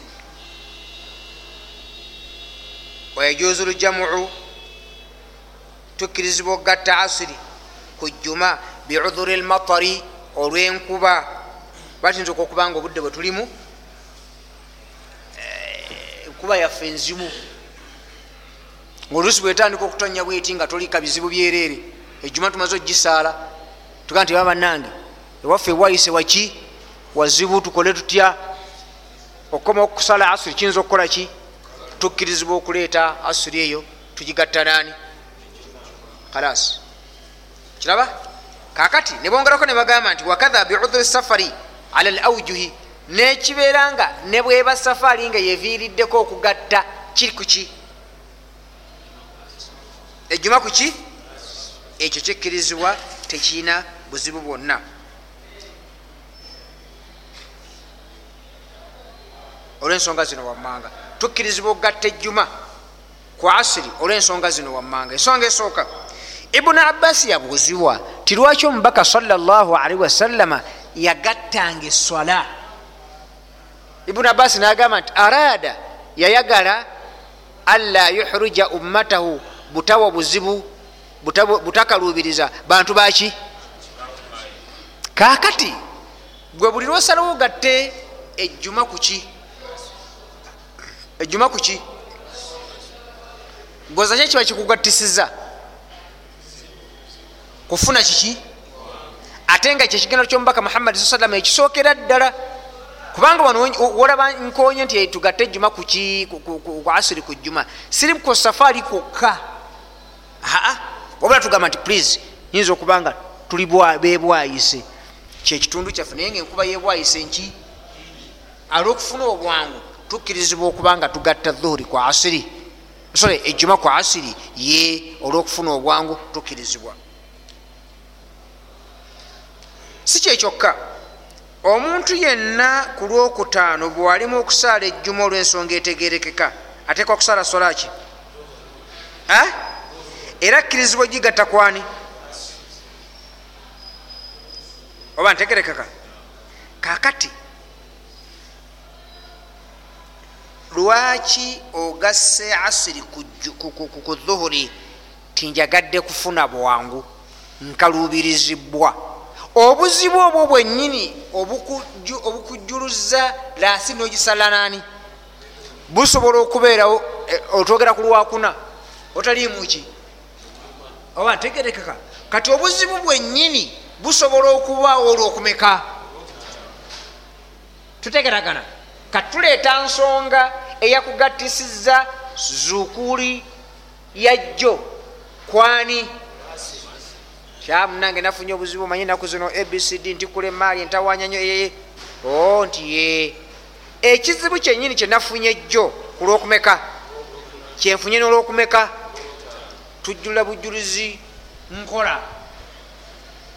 wayajuzu lujamuu tukkirizibwa okugatta asiri ku jjuma biudhuri lmatari olwenkuba. Batuyinza okokubanga obudde bwe tulimu enkuba yaffe enzimu ngaoluusi bwetandika okutonya bweti nga tolika bizibu byereere ejjuma tumaze ogisaala tugaa nti babanange ewaffe ewayise waki? Wazibu tukole tutya? Okukoma okusala asiri kiyinza okukola ki? Tukkirizibwa okuleeta asiri eyo tugigatta nani kalas kiraba? Kakati nebongerako nebagamba nti wakatha biudhuri safari ala l aujuhi nekibeera nga ne bweba safaari nga yeviiriddeko okugatta kiri kuki ejjuma kuki ekyo kikkirizibwa tekirina buzibu bwonna. Olwensonga zino wammanga tukkirizibwa okugatta ejjuma ku asiri olwensonga zino wammanga. Ensonga esooka ibuni abbasi yabuuzibwa tilwaki omubaka salli wasallama yagattanga eswala? Ibuni abbasi nagamba nti arada yayagala anla yuhruja ummatahu butawa buzibu butakalubiriza bantu baki? Kakati gwe buli lwosalawo ogatte ejjuma kuki ejjuma kuki goza ki kiba kikugattisiza kufuna kiki? Ate nga kyekigendo kyomubaka muhammadi saa salama ekisookera ddala kubanga wano wolaba nkonye nti tugatte ejjuma ku asiri ku jjuma siri ku safaari kwokka aa wabula tugamba nti please yinza okubanga tuli bebwayise kyekitundu kyaffe naye nga enkuba yebwayise nki alwokufuna obwangu tukkirizibwa okubanga tugatta dhuhuri ku asiri. Sorry ejjuma ku asiri ye olwokufuna obwangu tukkirizibwa. Si kyekyokka omuntu yenna ku lwokutaano bwalimu okusaala ejjuma olw'ensonga etegerekeka ateekwa kusaala solaki era kkirizibwa gigatta kwani? Oba ntegerekeka? Kakati lwaki ogasse asiri ku dhuhuri tinjagadde kufuna bwangu nkalubirizibwa obuzibu obwo bwennyini obukujjuluza laasi nogisala nani? Busobola okubeerawo otwogera ku lwakuna? Otaliimuki oba ntegerekeka kati obuzibu bwennyini busobola okubaawo olwokumeka? Tutegeragana kati tuleeta nsonga eyakugattisiza zukuli yajjo. Kwani? Kyamunange nafunye obuzibu manyi enaku zino abcd ntikula emaali entawanyanyo ee o nti ye. Ekizibu kyenyini kyenafunye jjo ku lwokumeka? Kyenfunye n'olwokumeka tujjula bujjulizi. Nkola.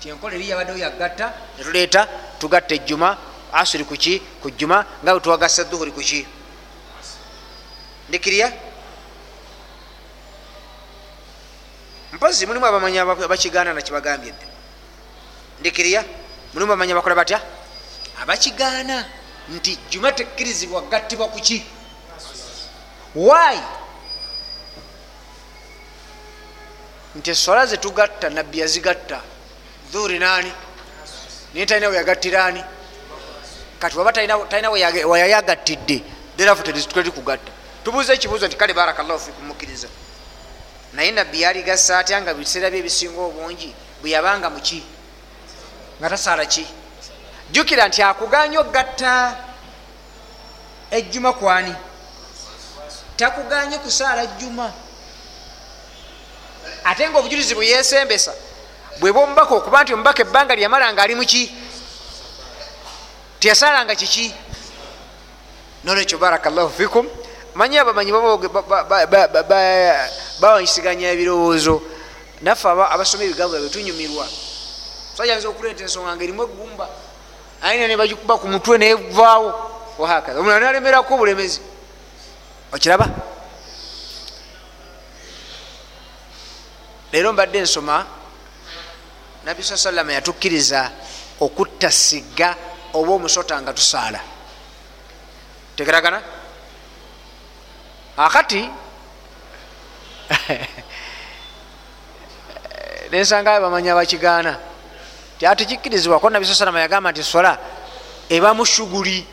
Kyenkola eri yabaddewo yagatta netuleeta tugatta ejjuma. Asiri kuki ku jjuma nga bwe tuwagasa duhuri kuki ndikirya? Mpozi mulimu abamanyi abakigaana nakibagambye dde ndikirya? Mulimu abamanyi abakola batya? Abakigaana. Nti juma tekkirizibwa gattibwa kuki why nti esola zetugatta nabbi yazigatta. Dhuuri nani naye talina weyagattiraani kati waba talina weyayagattidde therafu tetuli kugatta tubuuza ekibuuzo nti kale barakallahu fikum mukkiriza. Naye nabbi yaligasa atya nga biseera bye ebisinga obungi bwe yabanga muki nga tasaala ki? Jjukira nti akuganya ogatta ejjuma kwani? Takuganye kusaala jjuma ate nga obujulizi bweyesembesa bweba omubaka okuba nti omubaka ebbanga lyamala nga ali muki teyasaalanga kiki nolwekyo barakallahu fikum. Manyi abamanyi bawanyisiganya ebirowoozo. Naffe abasoma ebigambo byabe tunyumirwa. Sayanza okuleeta ensonga nga erimu egumba ayina nebagikuba ku mutwe nevaawo wahakaza omulala nalemerako obulemezi. Okiraba leero mbadde nsoma nabbi saa salama yatukkiriza okutta sigga oba omusota nga tusaala. Tegeragana akati nensangayo bamanya bakigaana tiatikikkirizibwako nabi saa salama yagamba nti sola eba mushuguli.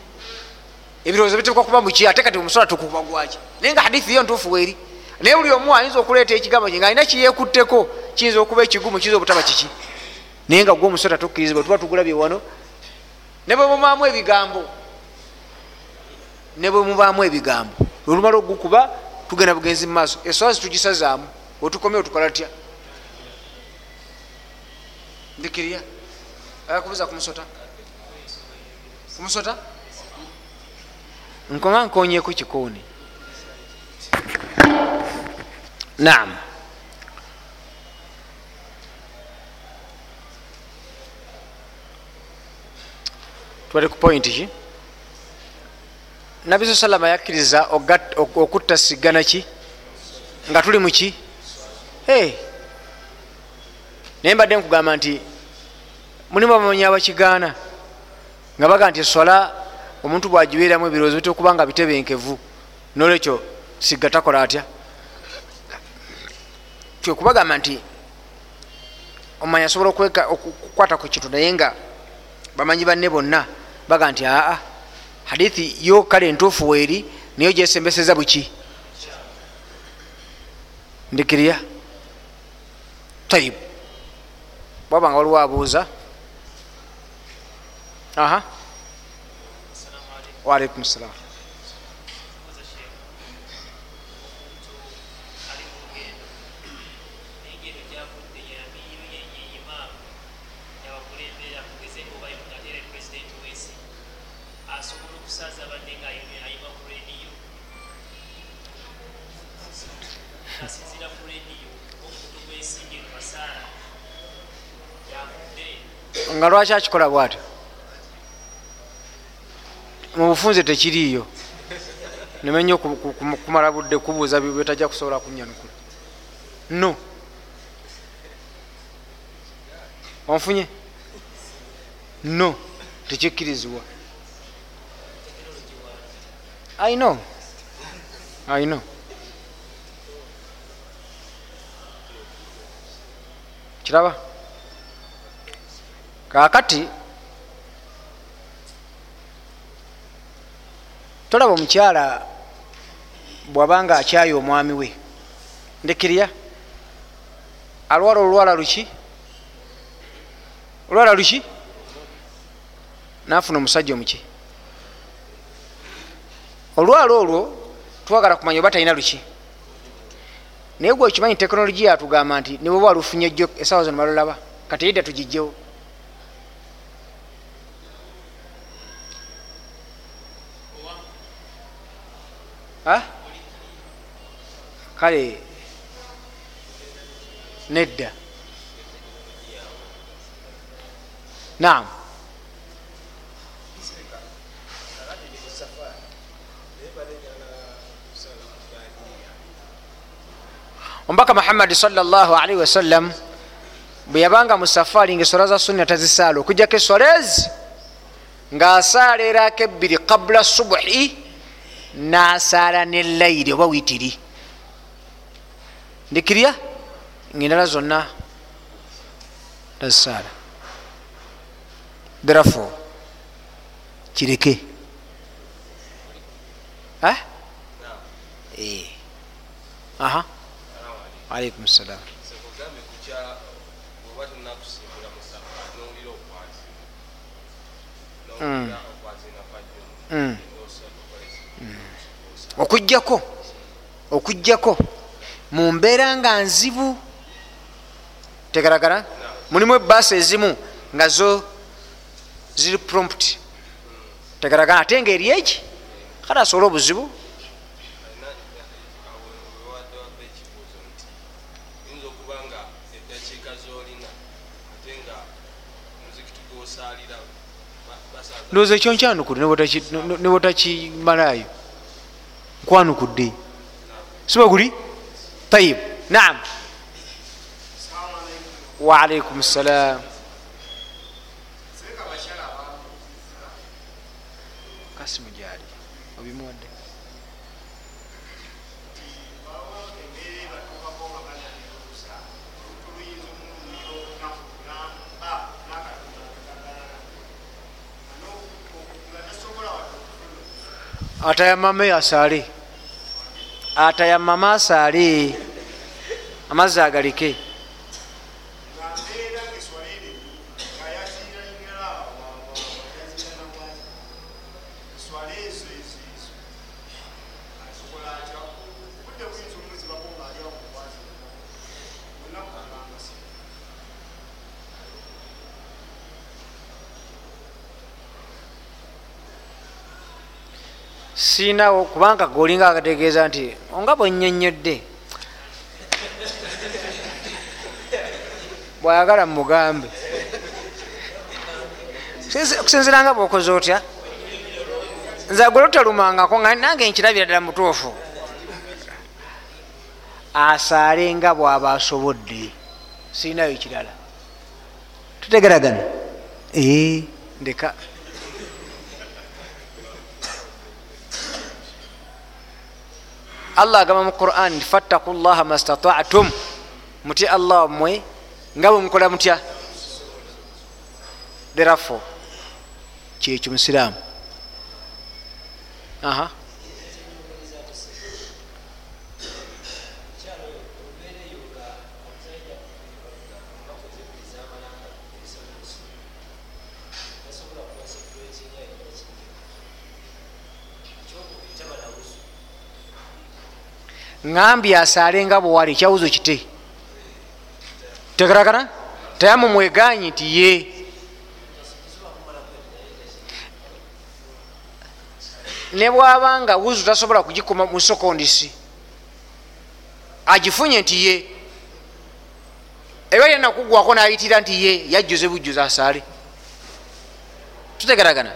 Ebirowoozo bitekwa kuba muki ate kati omusola tukuba gwaki naye nga hadithi yo ntuufu weeri naye buli omu ayinza okuleeta ekigambo kye nga alina kiyekutteko kiyinza okuba ekigumu kiyinza obutaba kiki? Naye nga gwe omusota tukkirizibwa tuba tugulabye wano. Ne bwe mubaamu ebigambo ne bwe mubaamu ebigambo olumala ogukuba tugenda bugenzi mu maaso. Eswala zitugisazaamu otukomye otukola tya ndikirya. Ayakubuza kumusota kumusota nkonga nkonyeku kikuuni naam. Twali ku point ki nabbi sa salama yakkiriza okutta sigana ki? Nga tuli muki naye mbadde nkugamba nti mulimu abamanyi abakigaana nga baga nti eswala omuntu bwagibeeramu ebirowoozo biteokuba nga bitebenkevu nolwekyo sigga takola atya kyokubagamba nti omanyi asobola okukwata ku kintu naye nga bamanyi banne bonna baga nti aa hadithi yo kale entuufu weeri naye gyesembeseza buki ndikirya. Taibu bwaba nga waliwo abuuza. Aha. Waalaikum salam nga lwaki akikola bwatyo? Mu bufunze tekiriiyo. Nemenya kumala budde kubuuza byetajja kusobola kunyanukula. No. Onfunye? No. Tekikkirizibwa. Aino aino kiraba kakati tolaba omukyala bwabanga akyaye omwami we. Ndekirya. Alwala olwala luki? Olwala luki? Nafuna omusajja omuki? Olwala olwo twagala kumanya oba talina luki. Naye gwe okimanyi tekinologiya atugamba nti nibweba walufunye jjo esawa zino balulaba. Kati yidda tugijjewo kale nedda. Naam. Omubaka muhammadi salli wasallam bwe yabanga mu safaari nga esola za sunna tazisaala okujjako esola ezi ng'asaala erako ebbiri qabula subuhi nasaala nelayiri oba witiri. Ndikirya? Ngaendala zonna tazisaala therefore kireke. Aha. Alaikum salam okugjako okugjako mu mbeera nga nzibu tegaragara mulimu ebaasi ezimu nga zo ziri prompt tegaragana ate ngaeri egi kalas olwa obuzibu ndowooza ekyo nkyanukule nebotakimalaayo nkwanukudde siba guli? Tayib naam. Waalaikum salam atayamame asaale atayamame asaale amazzi agalike siinawo kubanga golinga akategeeza nti nga bwenyonyodde bwayagala mugambe okusinzira nga bwokoze otya? Nze gwe lutalumangako nga nange nkirabira ddala mutuufu. Asaale nga bwaba asobodde. Siinayo kirala. Tutegeragana ndeka allah agamba mu quran nti fattaku llaha mastataatum mutya allah mmwe nga bwe mukola mutya? Therefo kyekyo musiraamu aha ŋambye asaale nga bwewali ekyawuzo kite? Tegerakana tayamu mweganyi nti ye. Ne bwaba nga wuzu tasobola kugikuma mu sekondisi agifunye nti ye. Eba yenakugwako nayitira nti ye yajjuze bujjuze asaale tutegeragana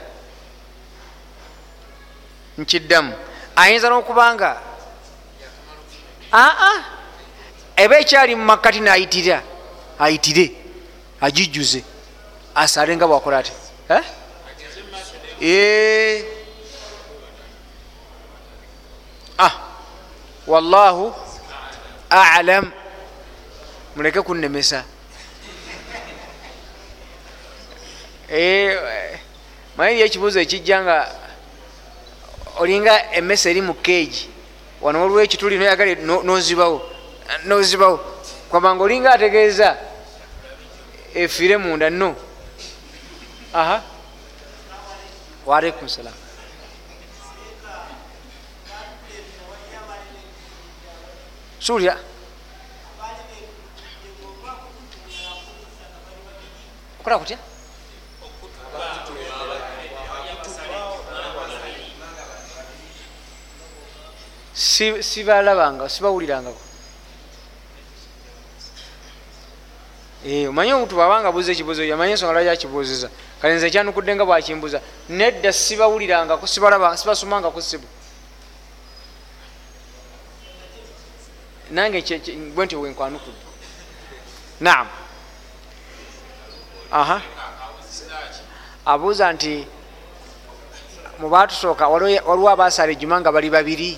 nkiddamu. Ayinza n'okubanga aa eba ekyali mu makkati nayitira ayitire agijjuze asaale nga bwakola ati ah wallahu alam. Muleke kunnemesa. Manyiri ekibuuzo ekijja nga olinga emmese eri mu keegi wano waliwo ekituli noyagale nozibawo nozibawo. Kwabanga olinga ategeeza efiire munda no. Aha. Waalaikum salam suulya okola kutya sibalabanga sibawulirangako omanye omuntu bwabanga buuza ekibuuzo yamanye ensonga lwaki akibuuziza kale nze ekyanukudde nga bwakimbuuza nedda sibawulirangako sibasomangako sibu nange bwe ntyo wenkwanukudde naam. Aha. Abuuza nti mubatusooka waliwo abasaala ejjuma nga bali babiri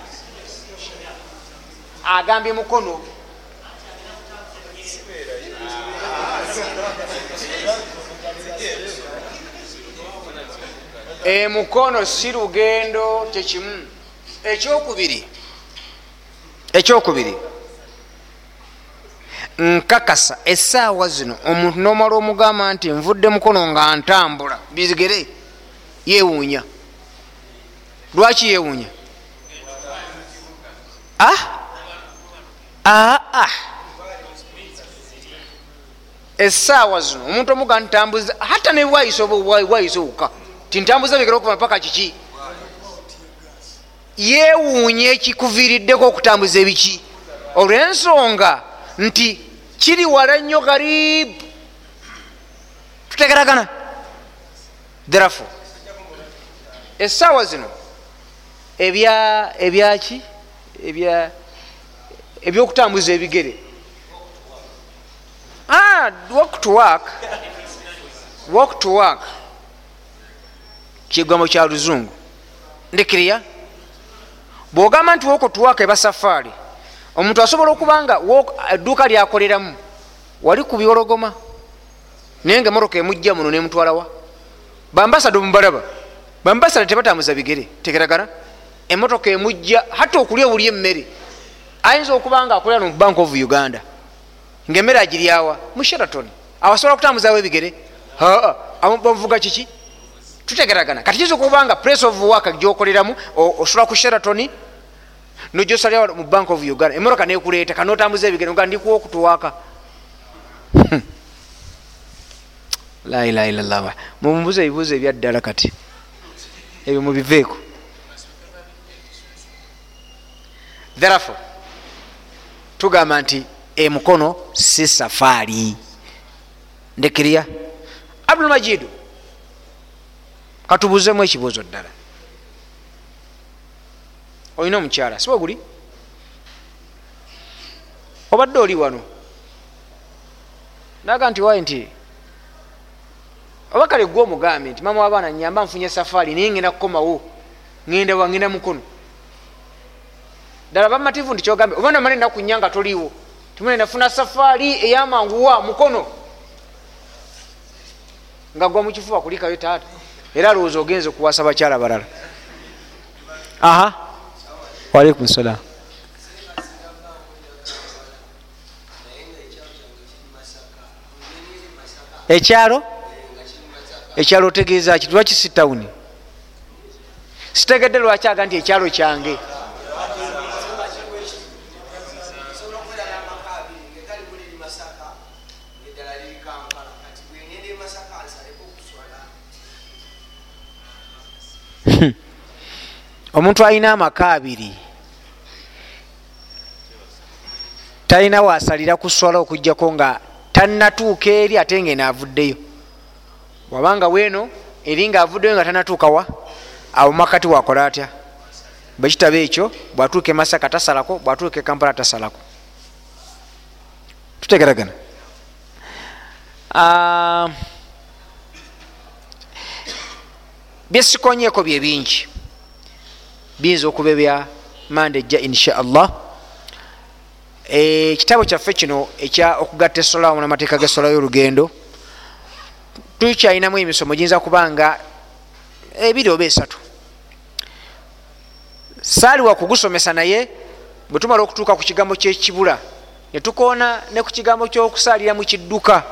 agambye mukono. Emukono si lugendo kyekimu ekyokubiri. Ekyokubiri. Nkakasa esaawa zino omuntu nomala omugamba nti nvudde mukono nga ntambula. Bizigere yewuunya lwaki yewuunya ah? Aa ah. essaawa zino omuntu omuga ntambuza obwayisa obuka tintambuza bigera okuva paka kiki? Yeewuunya ekikuviiriddeko okutambuza ebiki. Olwensonga nti kiri wala nnyo garibu tutegeragana therefo essaawa zino ebya ebyaki ebya ebyokutambuza ebigere. Ah, walk to work. Walk to work. Kigambo kya luzungu. Ndikiriya bwogamba nti walk to work eba safaari omuntu asobola okubanga edduuka lyakoleramu wali ku byologoma naye nga emotoka emujja muno nemutwalawa bambasada omubalaba bambasada tebatambuza bigere tegeragana emotoka emujja hatta okulya obuli emmere ayinza okubanga akolera mu bank of uganda. Ngaemmere agiryawa mu sheraton. Awasobola kutambuzawo ebigere. Bamuvuga kiki? Tutegeragana. Kati kiza okubanga place of work gyokoleramu osobola ku sheraton? Nojosalya mu bank of uganda. Emotoka nekuleeta kanotambuza ebigere nga ndikuwa okutuwaka lailaha illallah. Mumbuza ebibuuzo ebyaddala kati ebyo mubiveeko therefore tugamba nti emukono si safaari ndekirya abdulmajidu katubuzemu ekibuuzo ddala. Olina omukyala siba guli? Obadde oli wano? Naga nti wayi nti oba kale gwe omugambye nti mama wabaana nyamba nfunye safaari naye ngenda kukomawo ngenda wangenda mukono ddala bamativu nti kyogambye oba namala enaku nya nga toliiwo tumene nafuna safaari eyamanguwa mukono. Nga gwa mukifuba kulikayo taata. Era alowooza ogenza okuwasa bakyala balala aha. Walaikum salam ekyalo? Ekyalo otegeeza ki? Lwaki sitawuni sitegedde lwaki aga nti ekyalo kyange omuntu alina amaka abiri. Talina wasalira kuswala okugjako nga tanatuuka eri ate nga enaavuddeyo wabanga weeno eri nga avuddeyo nga tanatuukawa awo makati wakola atya? Bwekitabo ekyo bwatuuka emasaka tasalako bwatuuka ekampala tasalako. Tutegeragana byesikonyeeko bye bingi. Biyinza okuba ebya manda ejja insha allah. Ekitabo kyaffe kino ekya okugatta esola wamu namateeka gesola y'olugendo tukyalinamu emisomo. Giyinza kubanga ebiri oba esatu. Saaliwa kugusomesa naye bwe tumala okutuuka ku kigambo kyekibula netukoona ne ku kigambo kyokusaalira mu kidduka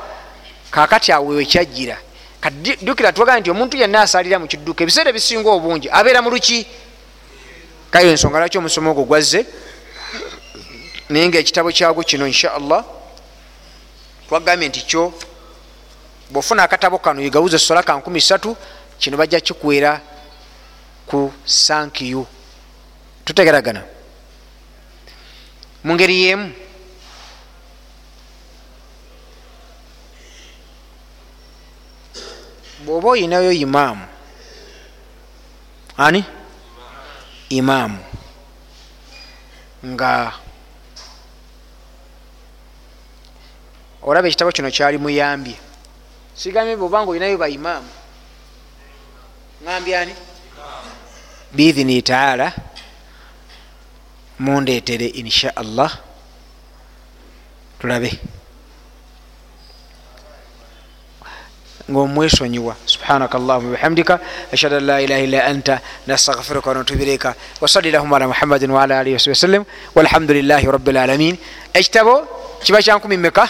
kakati awe wekyajjira kadukira tuwagaa nti omuntu yenna asaalira mu kidduka ebiseera ebisinga obungi abeera mu luki? Kayo ensonga lwaki omusomo ogwo gwazze? Naye nga ekitabo kyagwo kino insha allah twagambye nti kyo bwofuna akatabo kano yegawuza esola ka 13 kino bajja kikwera ku sankiyu. Tutegeragana. Mu ngeri yemu bwoba oyinayo imaamu. Ani? Imaamu. Nga olaba ekitabo kino kyali muyambye. Sigambye bwobanga olinayo ba imaamu. Ŋambye ani? Biidhini taala mundeetere insha allah. Tulabe ngaomwesonyiwa subhanaka allahuma bihamdika ashhadu an la ilaha illa anta nastaghfiruka wanatubu ilaika wasali lahuma ala muhammadin waala alihi wasabi wasallam walhamdulilahi rabilalamin ekitabo kiba kyankumi meka